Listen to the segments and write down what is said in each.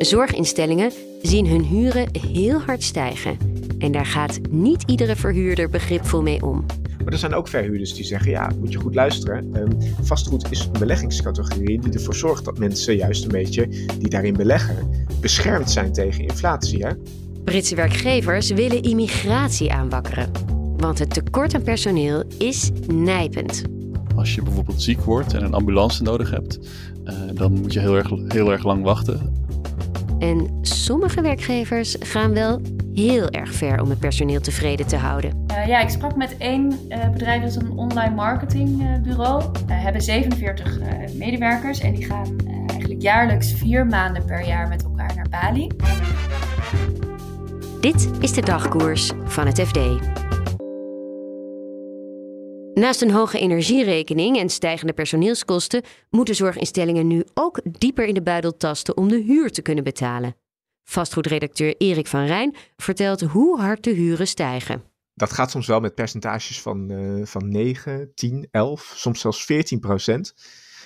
Zorginstellingen zien hun huren heel hard stijgen. En daar gaat niet iedere verhuurder begripvol mee om. Maar er zijn ook verhuurders die zeggen, ja, moet je goed luisteren. Um, vastgoed is een beleggingscategorie die ervoor zorgt dat mensen juist een beetje die daarin beleggen, beschermd zijn tegen inflatie. Hè? Britse werkgevers willen immigratie aanwakkeren. Want het tekort aan personeel is nijpend. Als je bijvoorbeeld ziek wordt en een ambulance nodig hebt, uh, dan moet je heel erg, heel erg lang wachten. En sommige werkgevers gaan wel heel erg ver om het personeel tevreden te houden. Uh, ja, ik sprak met één uh, bedrijf, dat is een online marketingbureau. We hebben 47 medewerkers en die gaan eigenlijk jaarlijks vier maanden per jaar met elkaar naar Bali. Dit is de dagkoers van het FD. Naast een hoge energierekening en stijgende personeelskosten moeten zorginstellingen nu ook dieper in de buidel tasten om de huur te kunnen betalen. Vastgoedredacteur Erik van Rijn vertelt hoe hard de huren stijgen. Dat gaat soms wel met percentages van, uh, van 9, 10, 11, soms zelfs 14 procent.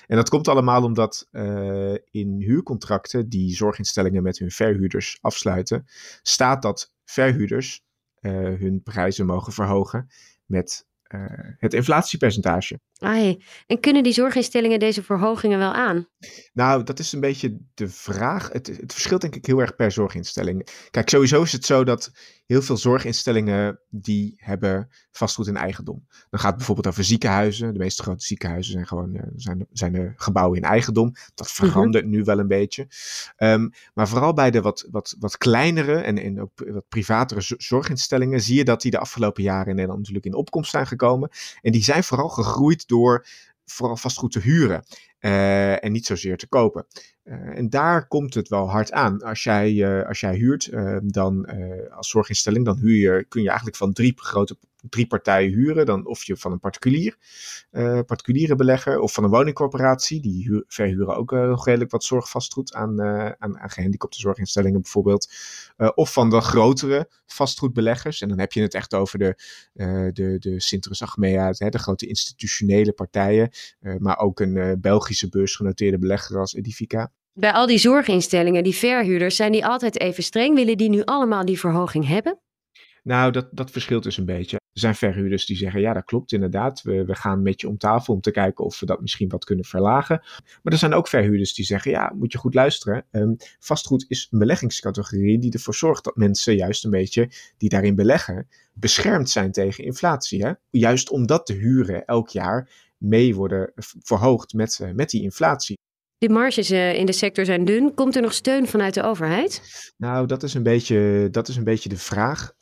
En dat komt allemaal omdat uh, in huurcontracten die zorginstellingen met hun verhuurders afsluiten, staat dat verhuurders uh, hun prijzen mogen verhogen met het inflatiepercentage. Ai, en kunnen die zorginstellingen deze verhogingen wel aan? Nou, dat is een beetje de vraag. Het, het, verschilt denk ik heel erg per zorginstelling. Kijk, sowieso is het zo dat heel veel zorginstellingen die hebben vastgoed in eigendom. Dan gaat het bijvoorbeeld over ziekenhuizen. De meeste grote ziekenhuizen zijn gewoon zijn, zijn er gebouwen in eigendom. Dat verandert nu wel een beetje. Um, maar vooral bij de wat, wat, wat kleinere en, en ook wat privatere zorginstellingen zie je dat die de afgelopen jaren in Nederland natuurlijk in opkomst zijn gekomen. En die zijn vooral gegroeid door vooral vastgoed te huren uh, en niet zozeer te kopen. Uh, en daar komt het wel hard aan. Als jij, uh, als jij huurt, dan als zorginstelling, dan huur je, kun je eigenlijk van drie grote drie partijen huren. Dan of je van een particulier, particuliere belegger of van een woningcorporatie. Die huur, verhuren ook nog redelijk wat zorgvastgoed aan, aan, aan gehandicapte zorginstellingen bijvoorbeeld. of van de grotere vastgoedbeleggers. En dan heb je het echt over de, de, de Sinterus Achmea, de grote institutionele partijen. maar ook een Belgische beursgenoteerde belegger als Edifica. Bij al die zorginstellingen, die verhuurders, zijn die altijd even streng? Willen die nu allemaal die verhoging hebben? Nou, dat, dat verschilt dus een beetje. Er zijn verhuurders die zeggen, ja dat klopt inderdaad, we, we gaan met je om tafel om te kijken of we dat misschien wat kunnen verlagen. Maar er zijn ook verhuurders die zeggen, ja moet je goed luisteren, um, vastgoed is een beleggingscategorie die ervoor zorgt dat mensen juist een beetje die daarin beleggen, beschermd zijn tegen inflatie. Hè? Juist omdat de huren elk jaar mee worden verhoogd met, uh, met die inflatie. De marges uh, in de sector zijn dun. Komt er nog steun vanuit de overheid? Nou, dat is een beetje, dat is een beetje de vraag.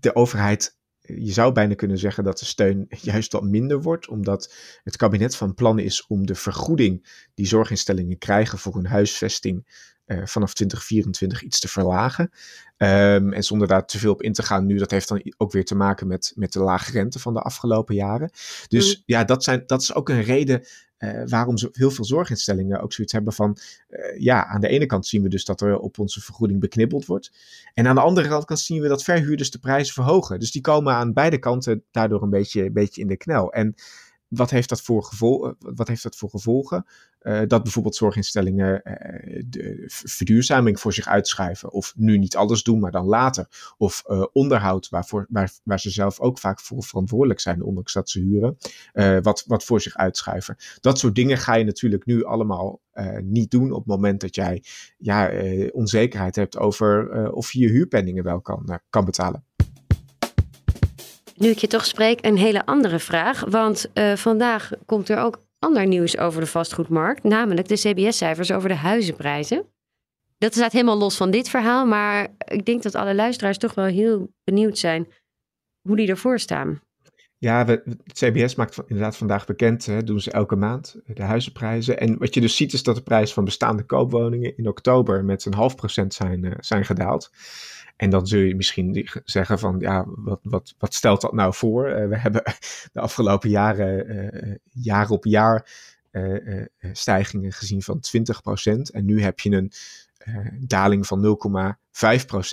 De overheid je zou bijna kunnen zeggen dat de steun juist wat minder wordt, omdat het kabinet van plan is om de vergoeding die zorginstellingen krijgen voor hun huisvesting vanaf 2024 iets te verlagen. Um, en zonder daar te veel op in te gaan nu, dat heeft dan ook weer te maken met, met de lage rente van de afgelopen jaren. Dus mm. ja, dat, zijn, dat is ook een reden uh, waarom zo, heel veel zorginstellingen ook zoiets hebben van, uh, ja, aan de ene kant zien we dus dat er op onze vergoeding beknibbeld wordt. En aan de andere kant zien we dat verhuurders de prijzen verhogen. Dus die komen aan beide kanten daardoor een beetje, een beetje in de knel. En wat heeft dat voor, gevol wat heeft dat voor gevolgen? Uh, dat bijvoorbeeld zorginstellingen uh, de verduurzaming voor zich uitschuiven. Of nu niet alles doen, maar dan later. Of onderhoud waarvoor, waar, waar ze zelf ook vaak voor verantwoordelijk zijn, ondanks dat ze huren. wat, wat voor zich uitschuiven. Dat soort dingen ga je natuurlijk nu allemaal niet doen op het moment dat jij ja, onzekerheid hebt over of je je huurpenningen wel kan, kan betalen. Nu ik je toch spreek, een hele andere vraag. Want uh, vandaag komt er ook ander nieuws over de vastgoedmarkt, namelijk de CBS-cijfers over de huizenprijzen. Dat staat helemaal los van dit verhaal, maar ik denk dat alle luisteraars toch wel heel benieuwd zijn hoe die ervoor staan. Ja, we, het CBS maakt inderdaad vandaag bekend, hè, doen ze elke maand, de huizenprijzen. En wat je dus ziet is dat de prijs van bestaande koopwoningen in oktober met een half procent zijn, uh, zijn gedaald. En dan zul je misschien zeggen van, ja, wat, wat, wat stelt dat nou voor? Uh, we hebben de afgelopen jaren, uh, jaar op jaar, stijgingen gezien van 20%. En nu heb je een daling van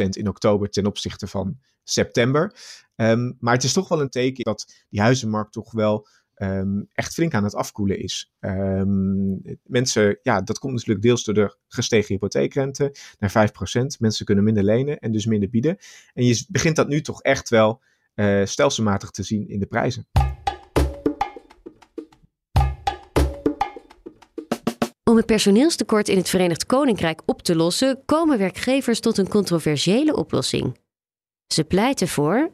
0,5% in oktober ten opzichte van september. Um, maar het is toch wel een teken dat die huizenmarkt toch wel um, echt flink aan het afkoelen is. Um, mensen, ja, dat komt natuurlijk deels door de gestegen hypotheekrente naar 5%. Mensen kunnen minder lenen en dus minder bieden. En je begint dat nu toch echt wel uh, stelselmatig te zien in de prijzen. Om het personeelstekort in het Verenigd Koninkrijk op te lossen, komen werkgevers tot een controversiële oplossing. Ze pleiten voor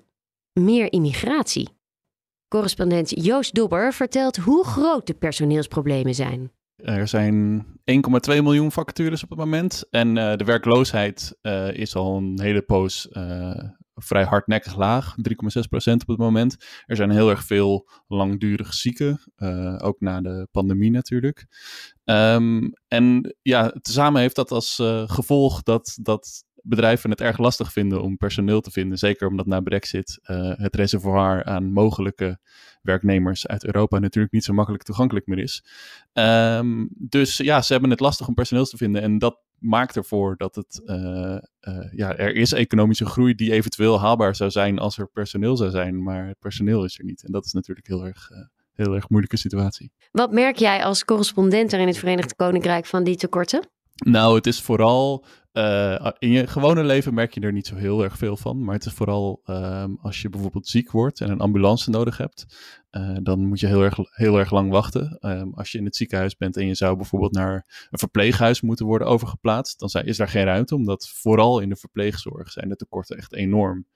meer immigratie. Correspondent Joost Dobber vertelt hoe groot de personeelsproblemen zijn. Er zijn 1,2 miljoen vacatures op het moment. En uh, de werkloosheid uh, is al een hele poos uh, vrij hardnekkig laag. 3,6% op het moment. Er zijn heel erg veel langdurig zieken. ook na de pandemie natuurlijk. Um, en ja, tezamen heeft dat als gevolg dat, dat bedrijven het erg lastig vinden om personeel te vinden. Zeker omdat na Brexit uh, het reservoir aan mogelijke werknemers uit Europa natuurlijk niet zo makkelijk toegankelijk meer is. Um, dus ja, ze hebben het lastig om personeel te vinden. En dat maakt ervoor dat het, uh, uh, ja, er is economische groei die eventueel haalbaar zou zijn als er personeel zou zijn. Maar het personeel is er niet. En dat is natuurlijk heel erg heel erg moeilijke situatie. Wat merk jij als correspondent er in het Verenigd Koninkrijk van die tekorten? Nou, het is vooral uh, in je gewone leven merk je er niet zo heel erg veel van. Maar het is vooral um, als je bijvoorbeeld ziek wordt en een ambulance nodig hebt. Uh, dan moet je heel erg, heel erg lang wachten. Um, als je in het ziekenhuis bent en je zou bijvoorbeeld naar een verpleeghuis moeten worden overgeplaatst. Dan is daar geen ruimte, omdat vooral in de verpleegzorg zijn de tekorten echt enorm.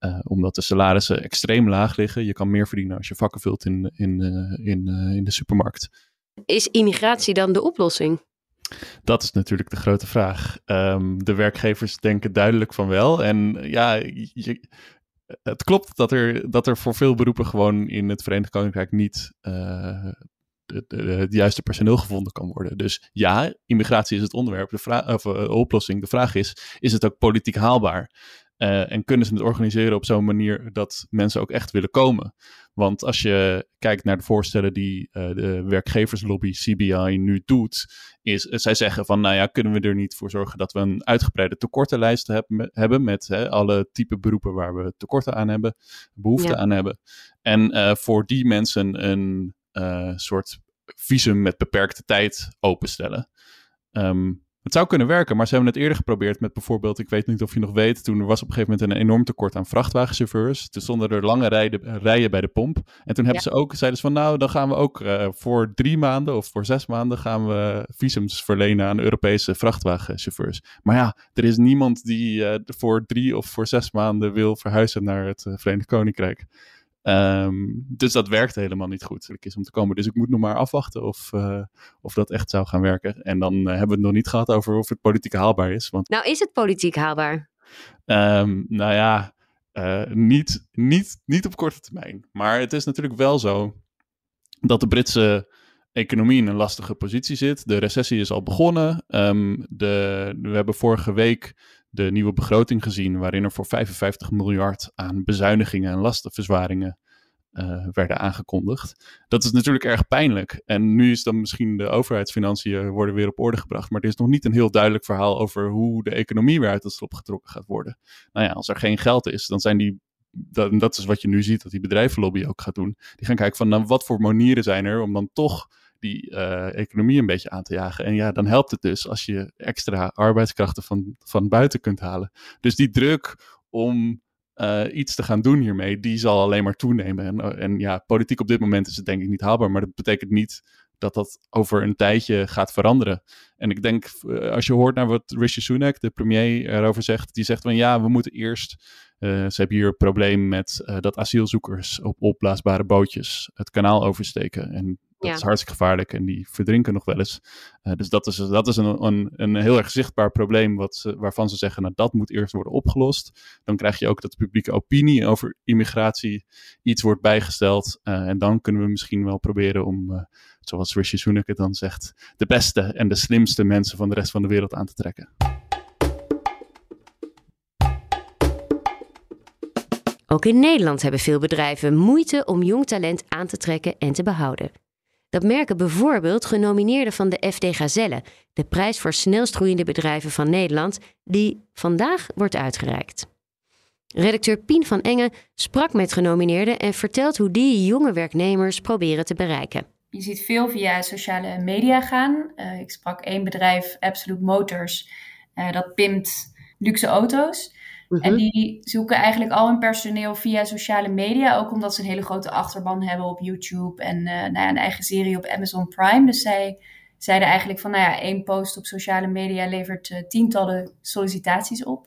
Uh, omdat de salarissen extreem laag liggen. Je kan meer verdienen als je vakken vult in, in, in, in de supermarkt. Is immigratie dan de oplossing? Dat is natuurlijk de grote vraag. Um, de werkgevers denken duidelijk van wel. En ja, het klopt dat er, dat er voor veel beroepen gewoon in het Verenigd Koninkrijk niet uh, de, de, het juiste personeel gevonden kan worden. Dus ja, immigratie is het onderwerp, de vraag, of uh, oplossing. De vraag is, is het ook politiek haalbaar? Uh, en kunnen ze het organiseren op zo'n manier dat mensen ook echt willen komen? Want als je kijkt naar de voorstellen die uh, de werkgeverslobby CBI nu doet, is uh, zij zeggen van, nou ja, kunnen we er niet voor zorgen dat we een uitgebreide tekortenlijst hebben, hebben met hè, alle type beroepen waar we tekorten aan hebben, behoefte ja. aan hebben. En voor die mensen een soort visum met beperkte tijd openstellen. Um, het zou kunnen werken, maar ze hebben het eerder geprobeerd met bijvoorbeeld, ik weet niet of je nog weet, toen er was op een gegeven moment een enorm tekort aan vrachtwagenchauffeurs. Toen stonden er lange rijen, rijen bij de pomp. En toen hebben ja. ze ook, zeiden ze van nou, dan gaan we ook uh, voor drie maanden of voor zes maanden gaan we visums verlenen aan Europese vrachtwagenchauffeurs. Maar ja, er is niemand die uh, voor drie of voor zes maanden wil verhuizen naar het Verenigd Koninkrijk. Um, dus dat werkt helemaal niet goed is om te komen. Dus ik moet nog maar afwachten of, uh, of dat echt zou gaan werken. En dan uh, hebben we het nog niet gehad over of het politiek haalbaar is. Want, nou, is het politiek haalbaar? Um, nou ja, uh, niet, niet, niet op korte termijn. Maar het is natuurlijk wel zo dat de Britse economie in een lastige positie zit. De recessie is al begonnen. Um, de, we hebben vorige week de nieuwe begroting gezien, waarin er voor 55 miljard aan bezuinigingen en lastenverzwaringen uh, werden aangekondigd. Dat is natuurlijk erg pijnlijk. En nu is dan misschien de overheidsfinanciën worden weer op orde gebracht, maar er is nog niet een heel duidelijk verhaal over hoe de economie weer uit het slop getrokken gaat worden. Nou ja, als er geen geld is, dan zijn die dat, dat is wat je nu ziet dat die bedrijvenlobby ook gaat doen. Die gaan kijken van nou, wat voor manieren zijn er om dan toch die uh, economie een beetje aan te jagen. En ja, dan helpt het dus als je extra arbeidskrachten van, van buiten kunt halen. Dus die druk om uh, iets te gaan doen hiermee, die zal alleen maar toenemen. En, en ja, politiek op dit moment is het denk ik niet haalbaar, maar dat betekent niet dat dat over een tijdje gaat veranderen. En ik denk, als je hoort naar wat Rishi Sunak, de premier, erover zegt, die zegt van ja, we moeten eerst ze hebben hier een probleem met dat asielzoekers op opblaasbare bootjes het kanaal oversteken. En Dat is hartstikke gevaarlijk en die verdrinken nog wel eens. dus dat is, dat is een, een, een heel erg zichtbaar probleem wat ze, waarvan ze zeggen, nou dat moet eerst worden opgelost. Dan krijg je ook dat de publieke opinie over immigratie iets wordt bijgesteld. en dan kunnen we misschien wel proberen om zoals Rishi Sunak het dan zegt, de beste en de slimste mensen van de rest van de wereld aan te trekken. Ook in Nederland hebben veel bedrijven moeite om jong talent aan te trekken en te behouden. Dat merken bijvoorbeeld genomineerden van de FD Gazelle, de prijs voor snelst groeiende bedrijven van Nederland, die vandaag wordt uitgereikt. Redacteur Pien van Engen sprak met genomineerden en vertelt hoe die jonge werknemers proberen te bereiken. Je ziet veel via sociale media gaan. Uh, ik sprak één bedrijf, Absolute Motors, uh, dat pimpt luxe auto's. En mhm. die zoeken eigenlijk al hun personeel via sociale media. Ook omdat ze een hele grote achterban hebben op YouTube. En uh, nou ja, een eigen serie op Amazon Prime. Dus zij zeiden eigenlijk van, nou ja, één post op sociale media levert tientallen sollicitaties op.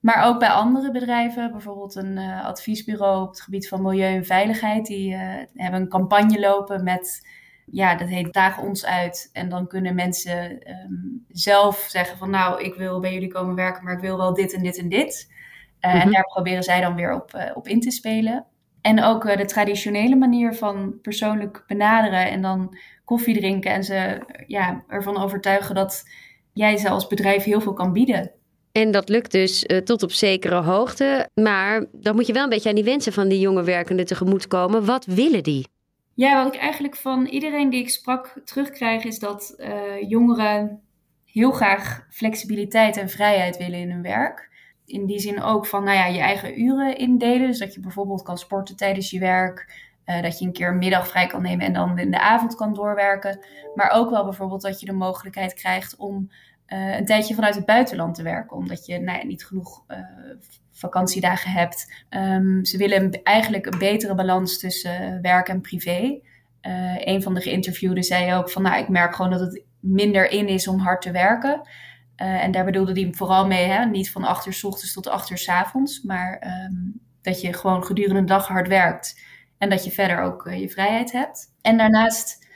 Maar ook bij andere bedrijven, bijvoorbeeld een uh, adviesbureau op het gebied van milieu en veiligheid, die hebben een campagne lopen met, ja, dat heet Daag ons uit. En dan kunnen mensen um, zelf zeggen van, nou, ik wil bij jullie komen werken, maar ik wil wel dit en dit en dit. Uh, En mhm. daar proberen zij dan weer op, op in te spelen. En ook de traditionele manier van persoonlijk benaderen en dan koffie drinken en ze ja, ervan overtuigen dat jij ze als bedrijf heel veel kan bieden. En dat lukt dus uh, tot op zekere hoogte. Maar dan moet je wel een beetje aan die wensen van die jonge werkenden tegemoet komen. Wat willen die? Ja, wat ik eigenlijk van iedereen die ik sprak terugkrijg, is dat uh, jongeren heel graag flexibiliteit en vrijheid willen in hun werk. In die zin ook van nou ja, je eigen uren indelen. Dus dat je bijvoorbeeld kan sporten tijdens je werk. Uh, dat je een keer een middag vrij kan nemen en dan in de avond kan doorwerken. Maar ook wel bijvoorbeeld dat je de mogelijkheid krijgt om uh, een tijdje vanuit het buitenland te werken, omdat je nou ja, niet genoeg vakantiedagen hebt. Um, ze willen eigenlijk een betere balans tussen werk en privé. Uh, een van de geïnterviewden zei ook van, nou, ik merk gewoon dat het minder in is om hard te werken. en daar bedoelde hij vooral mee, hè, niet van acht uur s ochtends tot acht uur s avonds, maar um, dat je gewoon gedurende de dag hard werkt en dat je verder ook je vrijheid hebt. En daarnaast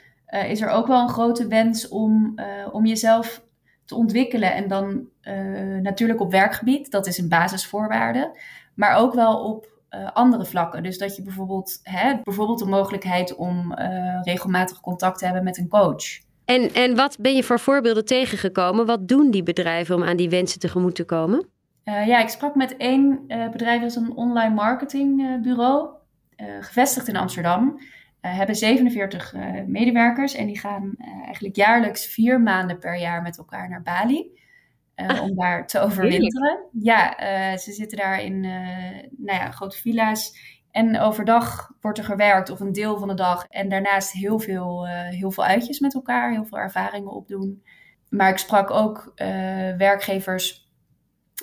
is er ook wel een grote wens om, om jezelf te ontwikkelen. En dan uh, natuurlijk op werkgebied, dat is een basisvoorwaarde. Maar ook wel op uh, andere vlakken. Dus dat je bijvoorbeeld, hè, bijvoorbeeld de mogelijkheid om uh, regelmatig contact te hebben met een coach. En, en wat ben je voor voorbeelden tegengekomen? Wat doen die bedrijven om aan die wensen tegemoet te komen? ja, ik sprak met één bedrijf, dat is een online marketingbureau, gevestigd in Amsterdam. Uh, hebben 47 uh, eh, medewerkers en die gaan uh, eigenlijk jaarlijks vier maanden per jaar met elkaar naar Bali. Ah, om daar te overwinteren. Ja, ze zitten daar in nou ja, grote villa's. En overdag wordt er gewerkt of een deel van de dag. En daarnaast heel veel, heel veel uitjes met elkaar, heel veel ervaringen opdoen. Maar ik sprak ook werkgevers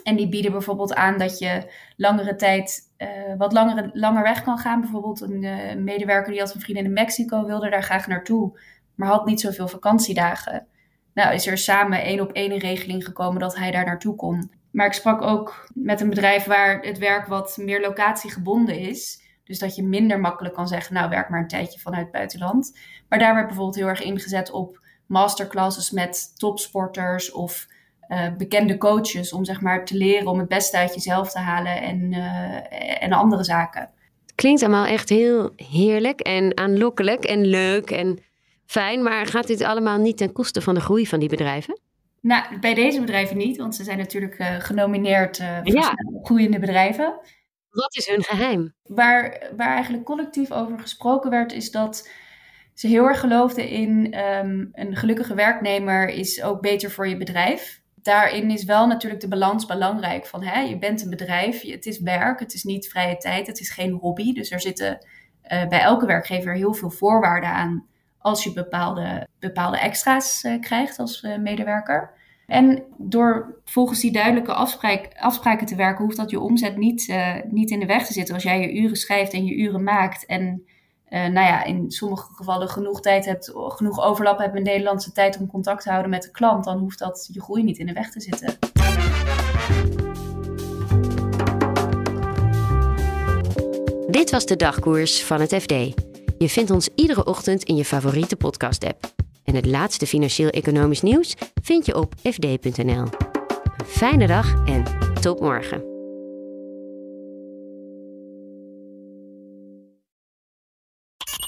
en die bieden bijvoorbeeld aan dat je langere tijd uh, wat langer, langer weg kan gaan. Bijvoorbeeld een uh, medewerker die had een vriendin in Mexico, wilde daar graag naartoe, maar had niet zoveel vakantiedagen. Nou, is er samen één op één een regeling gekomen dat hij daar naartoe kon. Maar ik sprak ook met een bedrijf waar het werk wat meer locatiegebonden is. Dus dat je minder makkelijk kan zeggen, nou werk maar een tijdje vanuit het buitenland. Maar daar werd bijvoorbeeld heel erg ingezet op masterclasses met topsporters of uh, bekende coaches om zeg maar te leren om het beste uit jezelf te halen en, uh, en andere zaken. Klinkt allemaal echt heel heerlijk en aanlokkelijk en leuk en fijn, maar gaat dit allemaal niet ten koste van de groei van die bedrijven? Nou, bij deze bedrijven niet, want ze zijn natuurlijk uh, genomineerd voor ja. groeiende bedrijven. Wat is hun geheim? Waar, waar eigenlijk collectief over gesproken werd, is dat ze heel erg geloofden in um, een gelukkige werknemer is ook beter voor je bedrijf daarin is wel natuurlijk de balans belangrijk. Van hè, je bent een bedrijf, het is werk, het is niet vrije tijd, het is geen hobby. Dus er zitten uh, bij elke werkgever heel veel voorwaarden aan als je bepaalde, bepaalde extra's uh, krijgt als uh, medewerker. En door volgens die duidelijke afspraak, afspraken te werken, hoeft dat je omzet niet, niet in de weg te zitten. Als jij je uren schrijft en je uren maakt en nou ja, in sommige gevallen genoeg tijd hebt, genoeg overlap hebt met Nederlandse tijd om contact te houden met de klant, dan hoeft dat je groei niet in de weg te zitten. Dit was de dagkoers van het FD. Je vindt ons iedere ochtend in je favoriete podcast-app. En het laatste financieel-economisch nieuws vind je op fd.nl. Een fijne dag en tot morgen.